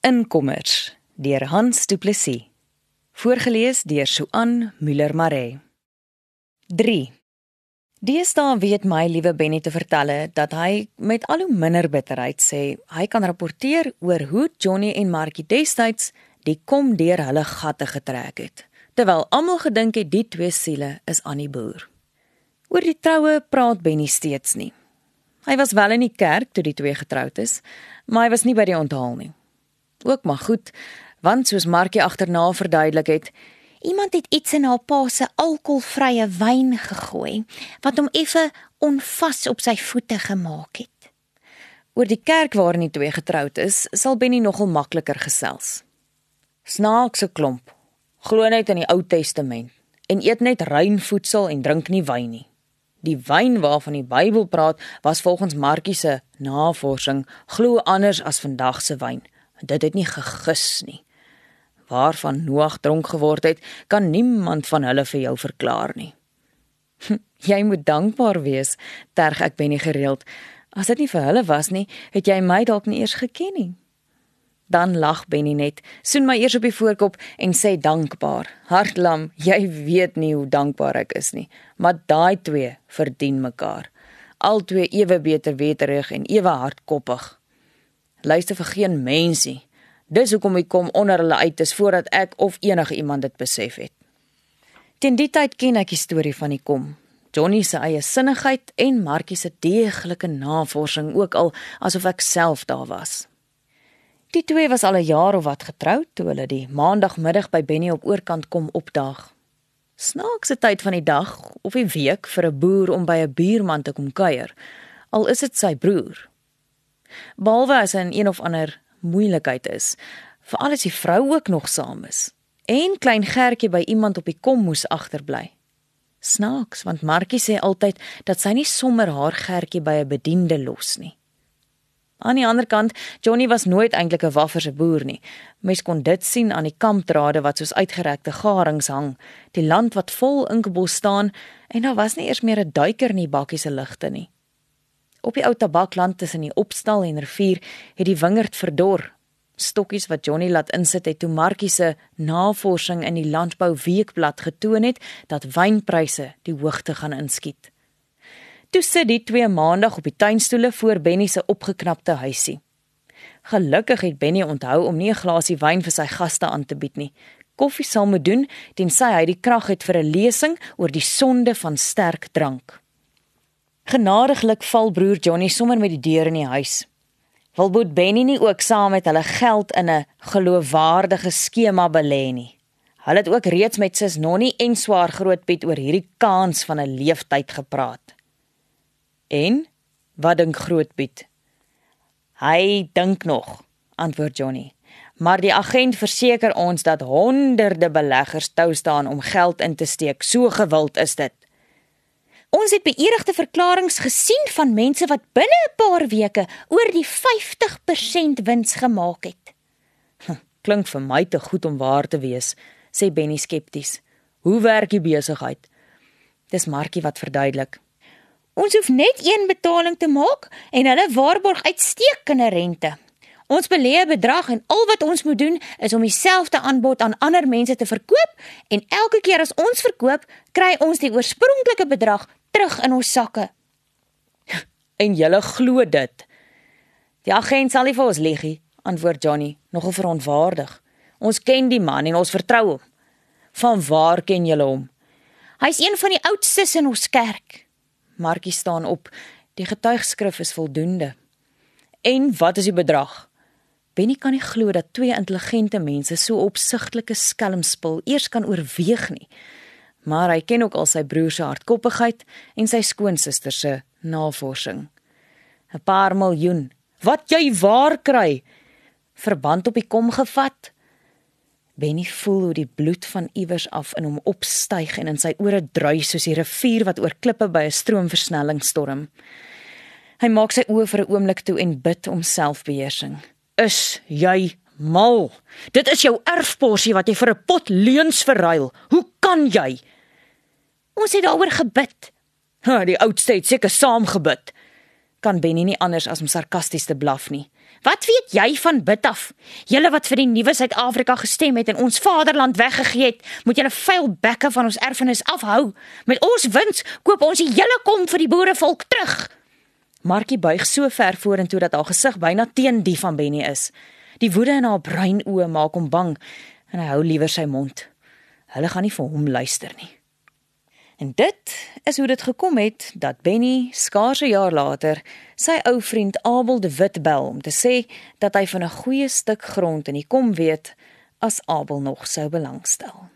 Inkommers deur Hans Du Plessis. Voorgeles deur Suan Müller-Maré. 3. Deesdae weet my liewe Benny te vertel dat hy met al hoe minder bitterheid sê hy kan rapporteer oor hoe Johnny en Markie destyds die kom deur hulle gatte getrek het terwyl almal gedink het die twee siele is aan die boer. Oor die troue praat Benny steeds nie. Hy was wel in die kerk toe die twee getroud is, maar hy was nie by die onthaal nie. Ook maar goed, want soos Markie agterna verduidelik het, iemand het iets in haar pa se alkoholvrye wyn gegooi wat hom effe onvas op sy voete gemaak het. Oor die kerk waarin die twee getroud is, sal Benny nogal makliker gesels. Snaakse klomp. Glo net in die Ou Testament en eet net rein voedsel en drink nie wyn nie. Die wyn waarvan die Bybel praat, was volgens Markie se navorsing glo anders as vandag se wyn. Dit het nie gegis nie. Waarvan Noag dronk geword het, kan niemand van hulle vir jou verklaar nie. Jy moet dankbaar wees, terg ek Benny gereeld. As dit nie vir hulle was nie, het jy my dalk nie eers geken nie. Dan lag Benny net, soen my eers op die voorkop en sê dankbaar. Hartlam, jy weet nie hoe dankbaar ek is nie, maar daai twee verdien mekaar. Albei ewe beter weterig en ewe hardkoppig luister vir geen mensie. Dis hoekom ek kom onder hulle uit is voordat ek of enige iemand dit besef het. Teen die tyd ken ek die storie van die kom. Johnny se eie sinnigheid en Markie se deeglike navorsing ook al asof ek self daar was. Die twee was al 'n jaar of wat getroud toe hulle die maandagmiddag by Benny op oorkant kom opdaag. Snaakse tyd van die dag of die week vir 'n boer om by 'n buurman te kom kuier. Al is dit sy broer, Behalwe as hy in een of ander moeilikheid is, veral as die vrou ook nog saam is en klein Gertjie by iemand op die kom moes agterbly. Snaaks, want Markie sê altyd dat sy nie sommer haar Gertjie by 'n bediende los nie. Aan die ander kant, Johnny was nooit eintlik 'n wafferse boer nie. Mens kon dit sien aan die kampdrade wat soos uitgerekte garings hang, die land wat vol inkebos staan en daar was nie eers meer 'n duiker in die bakkie se ligte nie. Op die ou tabakland tussen die opstal en rivier het die wingerd verdor. Stokkies wat Johnny laat insit het toe Markie se navorsing in die landbou weekblad getoon het dat wynpryse die hoogte gaan inskiet. Toe sit die twee maandag op die tuinstoele voor Benny se opgeknapte huisie. Gelukkig het Benny onthou om nie 'n glasie wyn vir sy gaste aan te bied nie. Koffie sal moet doen tensy hy die krag het vir 'n lesing oor die sonde van sterk drank. Genadiglik val broer Johnny sommer met die deur in die huis. Wil Boet Benny nie ook saam met hulle geld in 'n geloofwaardige skema belê nie. Hulle het ook reeds met sis Nonnie en swaar Grootpiet oor hierdie kans van 'n leeftyd gepraat. En wat dink Grootpiet? Hy dink nog, antwoord Johnny. Maar die agent verseker ons dat honderde beleggers tou staan om geld in te steek. So gewild is dit. Ons het beëdigde verklaringe gesien van mense wat binne 'n paar weke oor die 50% wins gemaak het. Hm, klink vir my te goed om waar te wees, sê Benny skepties. Hoe werk die besigheid? Dis Markie wat verduidelik. Ons hoef net een betaling te maak en hulle waarborg uitstekende rente. Ons belê 'n bedrag en al wat ons moet doen is om dieselfde aanbod aan ander mense te verkoop en elke keer as ons verkoop, kry ons die oorspronklike bedrag terug in ons sakke. En julle glo dit. Die agent sal nie vir ons lieg nie, antwoord Johnny, nogal verontwaardig. Ons ken die man en ons vertrou hom. Van waar ken julle hom? Hy's een van die oudstes in ons kerk. Markie staan op. Die getuigskrif is voldoende. En wat is die bedrag? Benny kan nie glo dat twee intelligente mense so opsigtelike skelmspil eers kan oorweeg nie maar hy ken ook al sy broer se hardkoppigheid en sy skoonsister se navorsing. 'n Paar miljoen. Wat jy waar kry? Verband op die kom gevat. Benny voel hoe die bloed van iewers af in hom opstyg en in sy ore drui soos die rivier wat oor klippe by 'n stroomversnelling storm. Hy maak sy oë vir 'n oomblik toe en bid om selfbeheersing. Is jy mal? Dit is jou erfporsie wat jy vir 'n pot leuns verruil. Hoe kan jy? Ons het daaroor gebid. Ha, die oudste het seker saam gebid. Kan Benny nie anders as om sarkasties te blaf nie. Wat weet jy van Bitaf? Julle wat vir die nuwe Suid-Afrika gestem het en ons vaderland weggegee het, moet julle vuil bekke van ons erfenis afhou. Met ons wins koop ons die hele kom vir die boerevolk terug. Markie buig so ver vorentoe dat haar gesig byna teen die van Benny is. Die woede in haar bruin oë maak hom bang en hy hou liewer sy mond. Hulle gaan nie vir hom luister nie. En dit is hoe dit gekom het dat Benny skaars 'n jaar later sy ou vriend Abel de Wit bel om te sê dat hy van 'n goeie stuk grond in die kom weet as Abel nog sou belangstel.